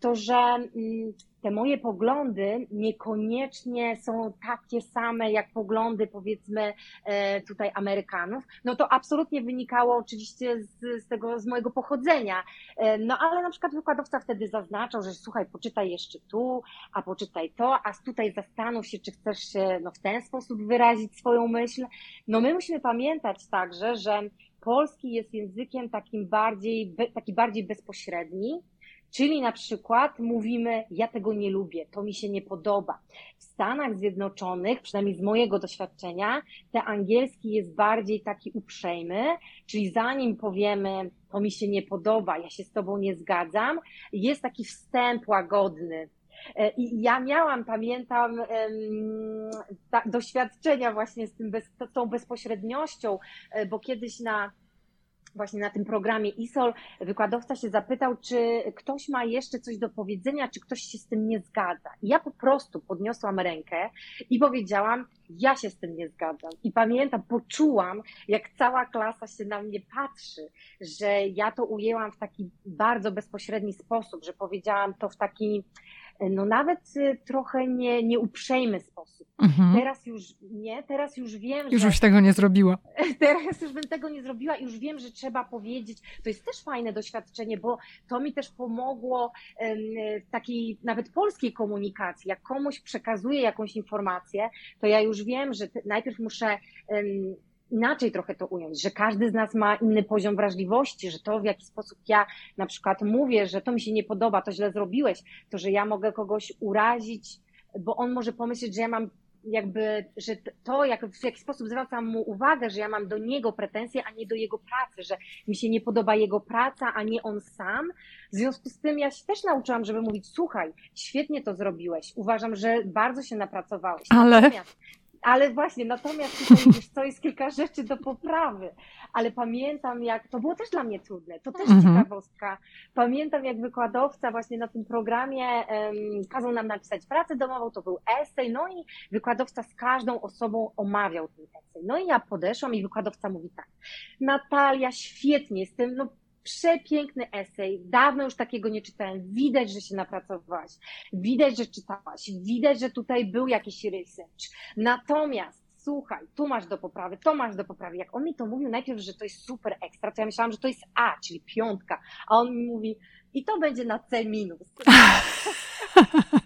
to że mm, te moje poglądy niekoniecznie są takie same jak poglądy powiedzmy e, tutaj Amerykanów, no to absolutnie wynikało oczywiście z, z tego, z mojego pochodzenia. E, no ale na przykład wykładowca wtedy zaznaczał, że słuchaj, poczytaj jeszcze tu, a poczytaj to, a tutaj zastanów się, czy chcesz się no, w ten sposób wyrazić swoją myśl. No my musimy pamiętać także, że polski jest językiem takim bardziej, taki bardziej bezpośredni, Czyli na przykład mówimy, ja tego nie lubię, to mi się nie podoba. W Stanach Zjednoczonych, przynajmniej z mojego doświadczenia, ten angielski jest bardziej taki uprzejmy, czyli zanim powiemy, to mi się nie podoba, ja się z tobą nie zgadzam, jest taki wstęp łagodny. E, I ja miałam, pamiętam, doświadczenia właśnie z, tym bez, tą bezpośredniością, e, bo kiedyś na właśnie na tym programie ISOL wykładowca się zapytał, czy ktoś ma jeszcze coś do powiedzenia, czy ktoś się z tym nie zgadza. I ja po prostu podniosłam rękę i powiedziałam, ja się z tym nie zgadzam. I pamiętam, poczułam, jak cała klasa się na mnie patrzy, że ja to ujęłam w taki bardzo bezpośredni sposób, że powiedziałam to w taki no nawet y, trochę nie, nieuprzejmy sposób. Mhm. Teraz już nie, teraz już wiem, już że... Już tego nie zrobiła. Teraz już bym tego nie zrobiła i już wiem, że trzeba powiedzieć. To jest też fajne doświadczenie, bo to mi też pomogło w takiej nawet polskiej komunikacji. Jak komuś przekazuję jakąś informację, to ja już wiem, że najpierw muszę inaczej trochę to ująć, że każdy z nas ma inny poziom wrażliwości, że to w jaki sposób ja na przykład mówię, że to mi się nie podoba, to źle zrobiłeś, to że ja mogę kogoś urazić, bo on może pomyśleć, że ja mam jakby, że to, jak, w jaki sposób zwracam mu uwagę, że ja mam do niego pretensje, a nie do jego pracy, że mi się nie podoba jego praca, a nie on sam. W związku z tym ja się też nauczyłam, żeby mówić, słuchaj, świetnie to zrobiłeś, uważam, że bardzo się napracowałeś. Ale... Natomiast ale właśnie, natomiast tutaj wiesz, to jest kilka rzeczy do poprawy. Ale pamiętam, jak to było też dla mnie trudne, to też mhm. ciekawostka. Pamiętam, jak wykładowca właśnie na tym programie um, kazał nam napisać pracę domową, to był esej, no i wykładowca z każdą osobą omawiał ten esej. No i ja podeszłam i wykładowca mówi tak, Natalia, świetnie, jestem, no przepiękny esej. Dawno już takiego nie czytałem. Widać, że się napracowałaś. Widać, że czytałaś. Widać, że tutaj był jakiś research. Natomiast słuchaj, tu masz do poprawy, to masz do poprawy. Jak on mi to mówił najpierw, że to jest super ekstra, to ja myślałam, że to jest A, czyli piątka, a on mi mówi, i to będzie na C minus.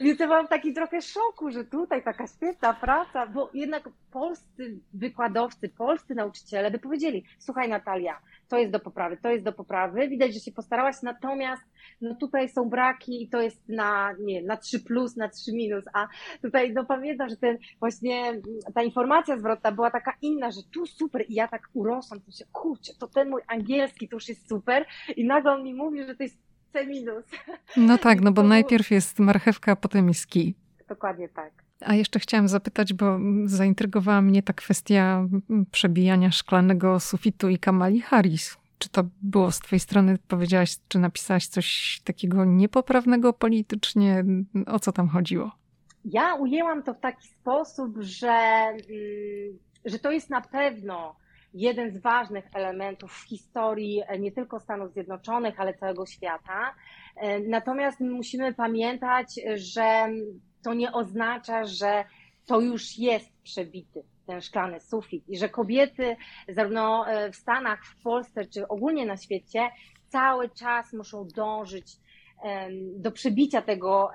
Więc ja byłam w takim trochę szoku, że tutaj taka świetna praca, bo jednak polscy wykładowcy, polscy nauczyciele by powiedzieli, słuchaj Natalia, to jest do poprawy, to jest do poprawy, widać, że się postarałaś, natomiast no tutaj są braki i to jest na, nie na 3 plus, na 3 minus, a tutaj no pamiętam, że ten właśnie ta informacja zwrotna była taka inna, że tu super i ja tak urosłam, to się, kurczę, to ten mój angielski to już jest super i nagle on mi mówi, że to jest C minus. No tak, no bo najpierw jest marchewka, a potem jest kij. Dokładnie tak. A jeszcze chciałam zapytać, bo zaintrygowała mnie ta kwestia przebijania szklanego sufitu i Kamali Harris. Czy to było z twojej strony, powiedziałaś, czy napisałaś coś takiego niepoprawnego politycznie? O co tam chodziło? Ja ujęłam to w taki sposób, że, mm, że to jest na pewno jeden z ważnych elementów w historii e, nie tylko Stanów Zjednoczonych, ale całego świata. E, natomiast musimy pamiętać, że to nie oznacza, że to już jest przebity ten szklany sufit i że kobiety zarówno e, w Stanach, w Polsce czy ogólnie na świecie cały czas muszą dążyć do przebicia tego,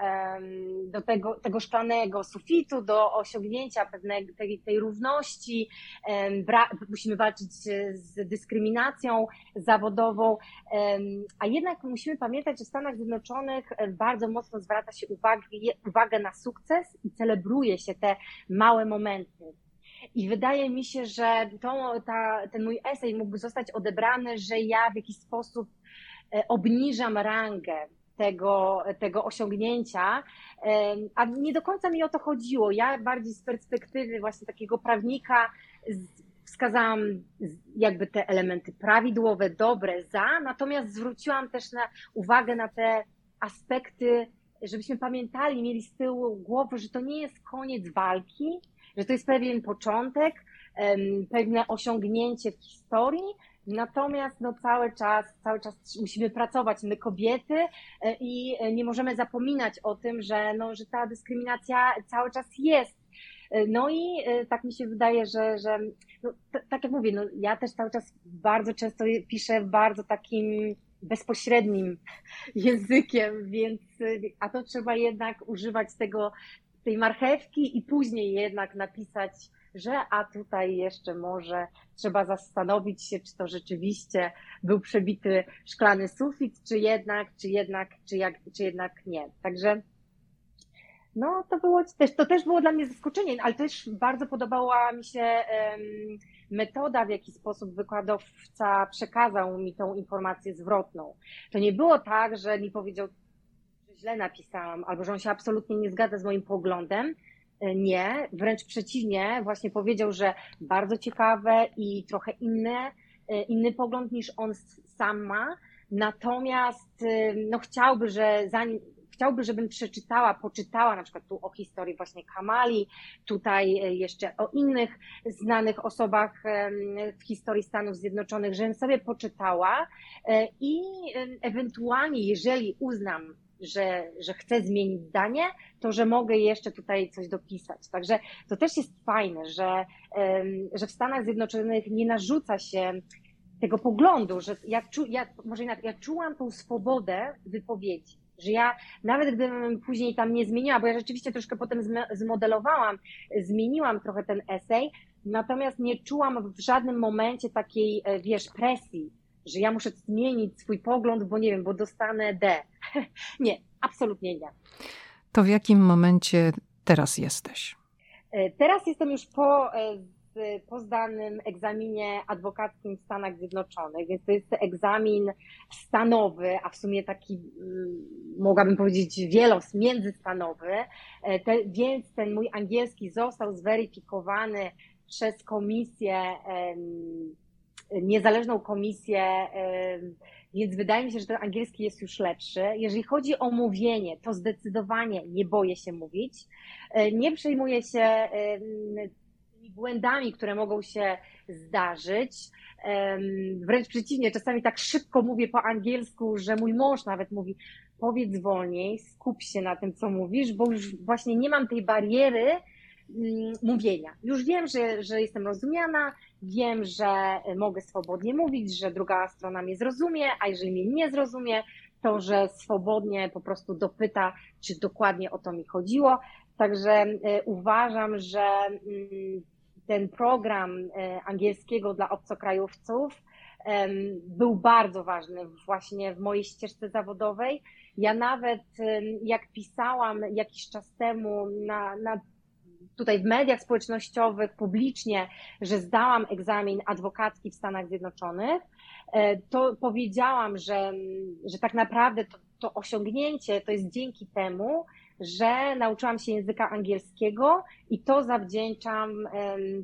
do tego, tego szklanego sufitu, do osiągnięcia pewnej tej, tej równości. Musimy walczyć z dyskryminacją zawodową, a jednak musimy pamiętać, że w Stanach Zjednoczonych bardzo mocno zwraca się uwagę, uwagę na sukces i celebruje się te małe momenty. I wydaje mi się, że to, ta, ten mój esej mógłby zostać odebrany, że ja w jakiś sposób e, obniżam rangę tego, tego osiągnięcia, a nie do końca mi o to chodziło. Ja bardziej z perspektywy właśnie takiego prawnika wskazałam jakby te elementy prawidłowe, dobre, za, natomiast zwróciłam też na uwagę na te aspekty, żebyśmy pamiętali, mieli z tyłu głowy, że to nie jest koniec walki, że to jest pewien początek, pewne osiągnięcie w historii, Natomiast no, cały czas, cały czas musimy pracować, my kobiety e, i e, nie możemy zapominać o tym, że, no, że ta dyskryminacja cały czas jest. E, no i tak mi się wydaje, że, że no, tak jak mówię, no, ja też cały czas bardzo często piszę w bardzo takim bezpośrednim językiem, więc a to trzeba jednak używać tego, tej marchewki i później jednak napisać że a tutaj jeszcze może trzeba zastanowić się, czy to rzeczywiście był przebity szklany sufit, czy jednak, czy jednak, czy, jak, czy jednak nie. Także no to było też, to też było dla mnie zaskoczenie, ale też bardzo podobała mi się metoda, w jaki sposób wykładowca przekazał mi tą informację zwrotną. To nie było tak, że mi powiedział, że źle napisałam, albo że on się absolutnie nie zgadza z moim poglądem, nie, wręcz przeciwnie, właśnie powiedział, że bardzo ciekawe i trochę inne, e, inny pogląd niż on sam ma. Natomiast e, no, chciałby, że zanim, chciałby, żebym przeczytała, poczytała na przykład tu o historii właśnie Kamali, tutaj jeszcze o innych znanych osobach w historii Stanów Zjednoczonych, żebym sobie poczytała i ewentualnie, jeżeli uznam, że, że chcę zmienić zdanie, to że mogę jeszcze tutaj coś dopisać. Także to też jest fajne, że, że w Stanach Zjednoczonych nie narzuca się tego poglądu, że ja, czu, ja, może inaczej, ja czułam tą swobodę wypowiedzi, że ja nawet gdybym później tam nie zmieniła, bo ja rzeczywiście troszkę potem zmodelowałam, zmieniłam trochę ten esej, natomiast nie czułam w żadnym momencie takiej, e, wiesz, presji, że ja muszę zmienić swój pogląd, bo nie wiem, bo dostanę D. nie, absolutnie nie. To w jakim momencie teraz jesteś? E, teraz jestem już po, e, po zdanym egzaminie adwokackim w Stanach Zjednoczonych, więc to jest egzamin stanowy, a w sumie taki, mm, mogłabym powiedzieć, wielos międzystanowy, e, te, więc ten mój angielski został zweryfikowany przez komisję niezależną komisję, więc wydaje mi się, że ten angielski jest już lepszy. Jeżeli chodzi o mówienie, to zdecydowanie nie boję się mówić. E, nie przejmuję się błędami, które mogą się zdarzyć. Wręcz przeciwnie, czasami tak szybko mówię po angielsku, że mój mąż nawet mówi, powiedz wolniej, skup się na tym, co mówisz, bo już właśnie nie mam tej bariery mówienia. Już wiem, że, że jestem rozumiana, wiem, że mogę swobodnie mówić, że druga strona mnie zrozumie, a jeżeli mnie nie zrozumie, że swobodnie po prostu dopyta, czy dokładnie o to mi chodziło. Także uważam, że mm, ten program angielskiego dla obcokrajowców był bardzo ważny właśnie w mojej ścieżce zawodowej. Ja nawet jak pisałam jakiś czas temu na, na tutaj w mediach społecznościowych publicznie, że zdałam egzamin adwokacki w Stanach Zjednoczonych, e, to powiedziałam, że, że tak naprawdę to, to osiągnięcie to jest dzięki temu, że nauczyłam się języka angielskiego i to zawdzięczam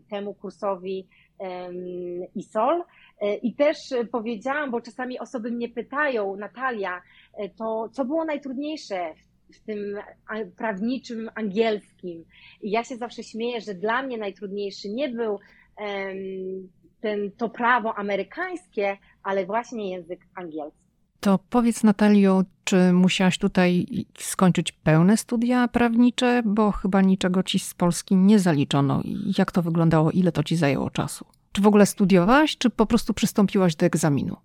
temu kursowi ISOL. E, I też powiedziałam, bo czasami osoby mnie pytają, Natalia, e, to co było najtrudniejsze w tym prawniczym angielskim? I ja się zawsze śmieję, że dla mnie najtrudniejszy nie był ten, to prawo amerykańskie, ale właśnie język angielski. To powiedz Natalio, czy musiałaś tutaj skończyć pełne studia prawnicze, bo chyba niczego ci z Polski nie zaliczono. Jak to wyglądało? Ile to ci zajęło czasu? Czy w ogóle studiowałaś, czy po prostu przystąpiłaś do egzaminu?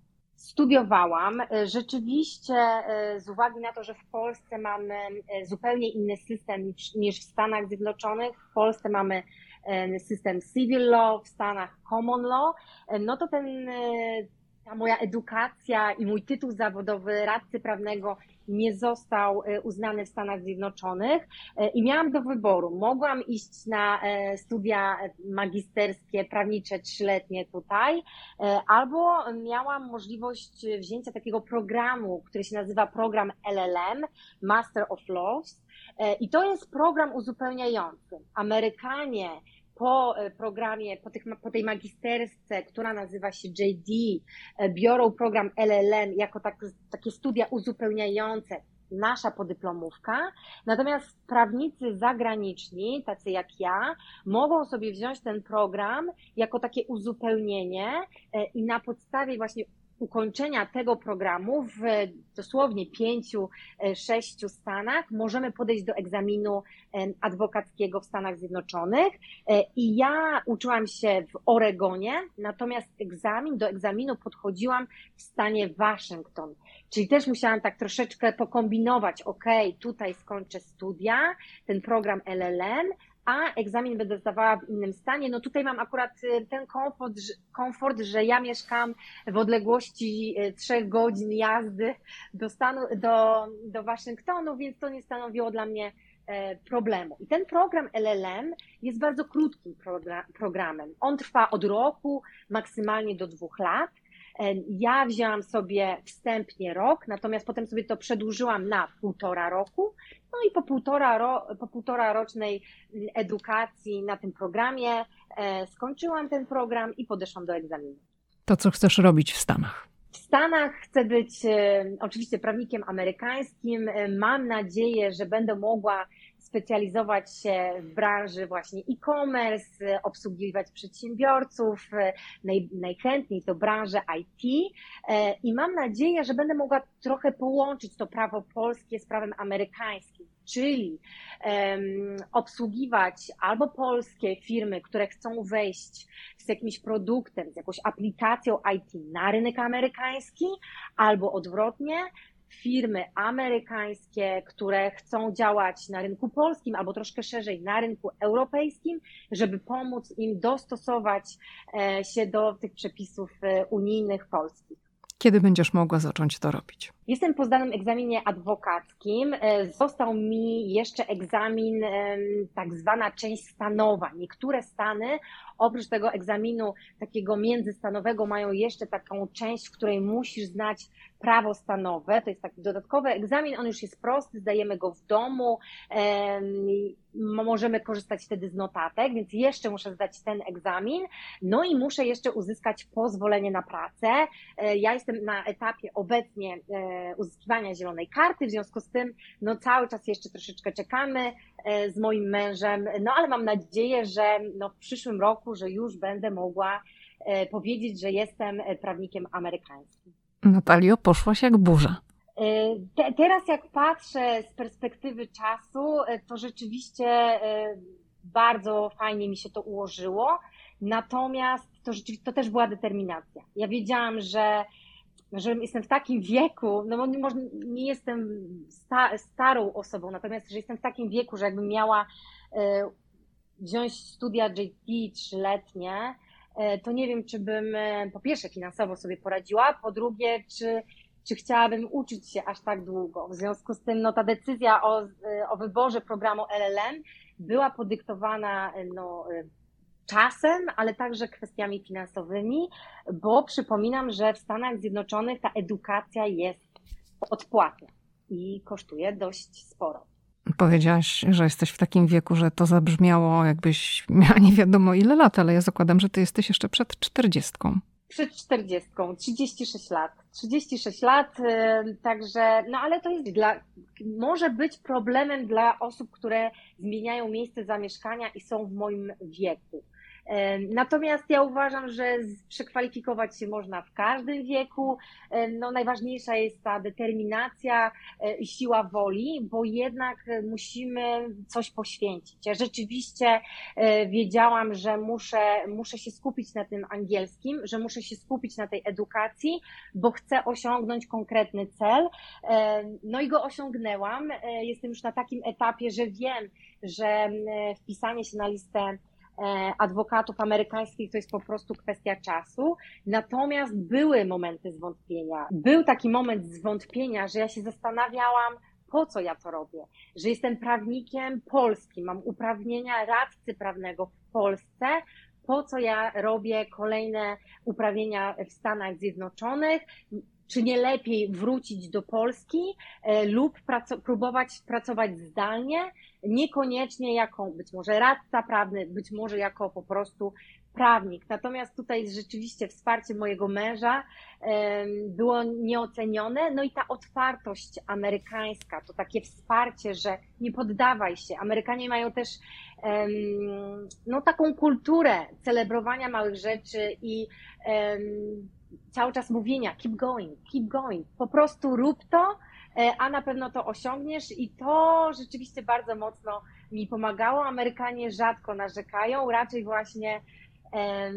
Studiowałam. Rzeczywiście, e, z uwagi na to, że w Polsce mamy e, zupełnie inny system niż, w Stanach Zjednoczonych, w Polsce mamy e, system civil law, w Stanach common law, no to ten ta moja edukacja i mój tytuł zawodowy radcy prawnego nie został e, uznany w Stanach Zjednoczonych e, i miałam do wyboru. Mogłam iść na e, studia magisterskie, prawnicze, trzyletnie tutaj, albo miałam możliwość wzięcia takiego programu, który się nazywa program LLM, Master of Laws. I to jest program uzupełniający. Amerykanie po e, programie, po, tych, po tej magistersce, która nazywa się JD, e, biorą program LLM jako tak, takie studia uzupełniające nasza podyplomówka. Natomiast prawnicy zagraniczni, tacy jak ja, mogą sobie wziąć ten program jako takie uzupełnienie e, i na podstawie właśnie ukończenia tego programu w dosłownie pięciu, e, sześciu stanach możemy podejść do egzaminu adwokackiego w Stanach Zjednoczonych. E, I ja uczyłam się w Oregonie, natomiast egzamin, do egzaminu podchodziłam w stanie Waszyngton. Czyli też musiałam tak troszeczkę pokombinować, ok, tutaj skończę studia, ten program LLM, a egzamin będę zdawała w innym stanie. No tutaj mam akurat y, ten komfort, komfort, że ja mieszkam w odległości y, trzech godzin jazdy do stanu, do, do Waszyngtonu, więc to nie stanowiło dla mnie e, problemu. I ten program LLM jest bardzo krótkim programem. On trwa od roku, maksymalnie do dwóch lat. E, ja wzięłam sobie wstępnie rok, natomiast potem sobie to przedłużyłam na półtora roku. No i po półtora, ro, po półtora rocznej edukacji na tym programie e, skończyłam ten program i podeszłam do egzaminu. To co chcesz robić w Stanach? W Stanach chcę być e, oczywiście prawnikiem amerykańskim. Mam nadzieję, że będę mogła specjalizować się w branży właśnie e-commerce, obsługiwać przedsiębiorców, naj, najchętniej to branżę IT e, i mam nadzieję, że będę mogła trochę połączyć to prawo polskie z prawem amerykańskim, czyli um, obsługiwać albo polskie firmy, które chcą wejść z jakimś produktem, z jakąś aplikacją IT na rynek amerykański, albo odwrotnie, firmy amerykańskie, które chcą działać na rynku polskim albo troszkę szerzej na rynku europejskim, żeby pomóc im dostosować e, się do tych przepisów e, unijnych polskich. Kiedy będziesz mogła zacząć to robić? Jestem po zdanym egzaminie adwokackim. E, został mi jeszcze egzamin, tak zwana część stanowa. Niektóre stany oprócz tego egzaminu takiego międzystanowego mają jeszcze taką część, w której musisz znać prawo stanowe. To jest taki dodatkowy egzamin, on już jest prosty, zdajemy go w domu, możemy korzystać wtedy z notatek, więc jeszcze muszę zdać ten egzamin. No i muszę jeszcze uzyskać pozwolenie na pracę. E, ja jestem na etapie obecnie e, uzyskiwania zielonej karty, w związku z tym no cały czas jeszcze troszeczkę czekamy e, z moim mężem, no ale mam nadzieję, że no w przyszłym roku, że już będę mogła powiedzieć, że jestem prawnikiem amerykańskim. Natalio, poszłaś jak burza. E, te, teraz jak patrzę z perspektywy czasu, e, to rzeczywiście e, bardzo fajnie mi się to ułożyło. Natomiast to, rzeczywiście, to też była determinacja. Ja wiedziałam, że że jestem w takim wieku, no może nie jestem sta, starą osobą, natomiast że jestem w takim wieku, że jakbym miała wziąć studia JT trzyletnie, to nie wiem, czy bym e, po pierwsze finansowo sobie poradziła, po drugie, czy, czy chciałabym uczyć się aż tak długo. W związku z tym no, ta decyzja o, o wyborze programu LLM była podyktowana no, czasem, ale także kwestiami finansowymi, bo przypominam, że w Stanach Zjednoczonych ta edukacja jest odpłatna i kosztuje dość sporo. Powiedziałaś, że jesteś w takim wieku, że to zabrzmiało, jakbyś miała nie wiadomo ile lat, ale ja zakładam, że ty jesteś jeszcze przed czterdziestką. Przed czterdziestką, 36 lat. 36 lat, y, także, no ale to jest dla, może być problemem dla osób, które zmieniają miejsce zamieszkania i są w moim wieku. Natomiast ja uważam, że przekwalifikować się można w każdym wieku. No, najważniejsza jest ta determinacja e, i siła woli, bo jednak musimy coś poświęcić. Ja rzeczywiście e, wiedziałam, że muszę, muszę się skupić na tym angielskim, że muszę się skupić na tej edukacji, bo chcę osiągnąć konkretny cel. No i go osiągnęłam. E, jestem już na takim etapie, że wiem, że wpisanie się na listę adwokatów amerykańskich to jest po prostu kwestia czasu. Natomiast były momenty zwątpienia. Był taki moment zwątpienia, że ja się zastanawiałam, po co ja to robię, że jestem prawnikiem polskim, mam uprawnienia radcy prawnego w Polsce, po co ja robię kolejne uprawnienia w Stanach Zjednoczonych, czy nie lepiej wrócić do Polski e, lub próbować pracować zdalnie, niekoniecznie jako być może radca prawny, być może jako po prostu prawnik. Natomiast tutaj rzeczywiście wsparcie mojego męża było nieocenione. No i ta otwartość amerykańska, to takie wsparcie, że nie poddawaj się. Amerykanie mają też no, taką kulturę celebrowania małych rzeczy i cały czas mówienia keep going, keep going. Po prostu rób to, e, a na pewno to osiągniesz i to rzeczywiście bardzo mocno mi pomagało. Amerykanie rzadko narzekają, raczej właśnie e,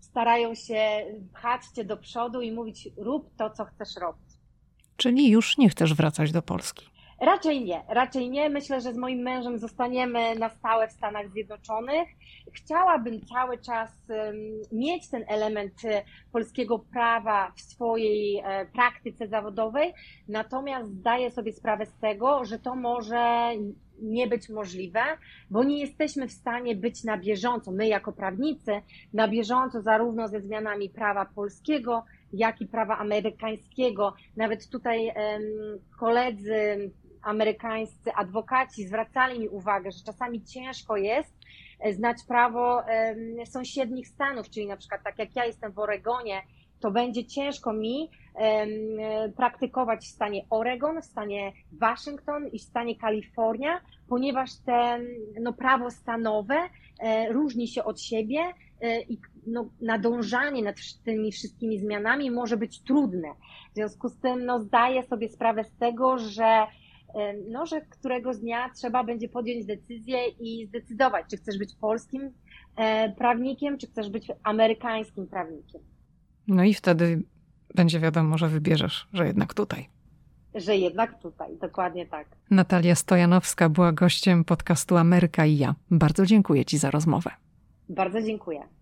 starają się pchać cię do przodu i mówić rób to, co chcesz robić. Czyli już nie chcesz wracać do Polski? Raczej nie, raczej nie. Myślę, że z moim mężem zostaniemy na stałe w Stanach Zjednoczonych. Chciałabym cały czas mieć ten element e, polskiego prawa w swojej e, praktyce zawodowej, natomiast zdaję sobie sprawę z tego, że to może nie być możliwe, bo nie jesteśmy w stanie być na bieżąco, my jako prawnicy, na bieżąco zarówno ze zmianami prawa polskiego, jak i prawa amerykańskiego. Nawet tutaj koledzy amerykańscy adwokaci zwracali mi uwagę, że czasami ciężko jest e, znać prawo sąsiednich stanów, czyli na przykład tak jak ja jestem w Oregonie, to będzie ciężko mi praktykować w stanie Oregon, w stanie Waszyngton i w stanie Kalifornia, ponieważ te no, prawo stanowe e, różni się od siebie e, i no, nadążanie nad tymi wszystkimi zmianami może być trudne. W związku z tym no, zdaję sobie sprawę z tego, że no, że któregoś dnia trzeba będzie podjąć decyzję i zdecydować, czy chcesz być polskim e, prawnikiem, czy chcesz być amerykańskim prawnikiem. No i wtedy będzie wiadomo, że wybierzesz, że jednak tutaj. Że jednak tutaj, dokładnie tak. Natalia Stojanowska była gościem podcastu Ameryka i ja. Bardzo dziękuję Ci za rozmowę. Bardzo dziękuję.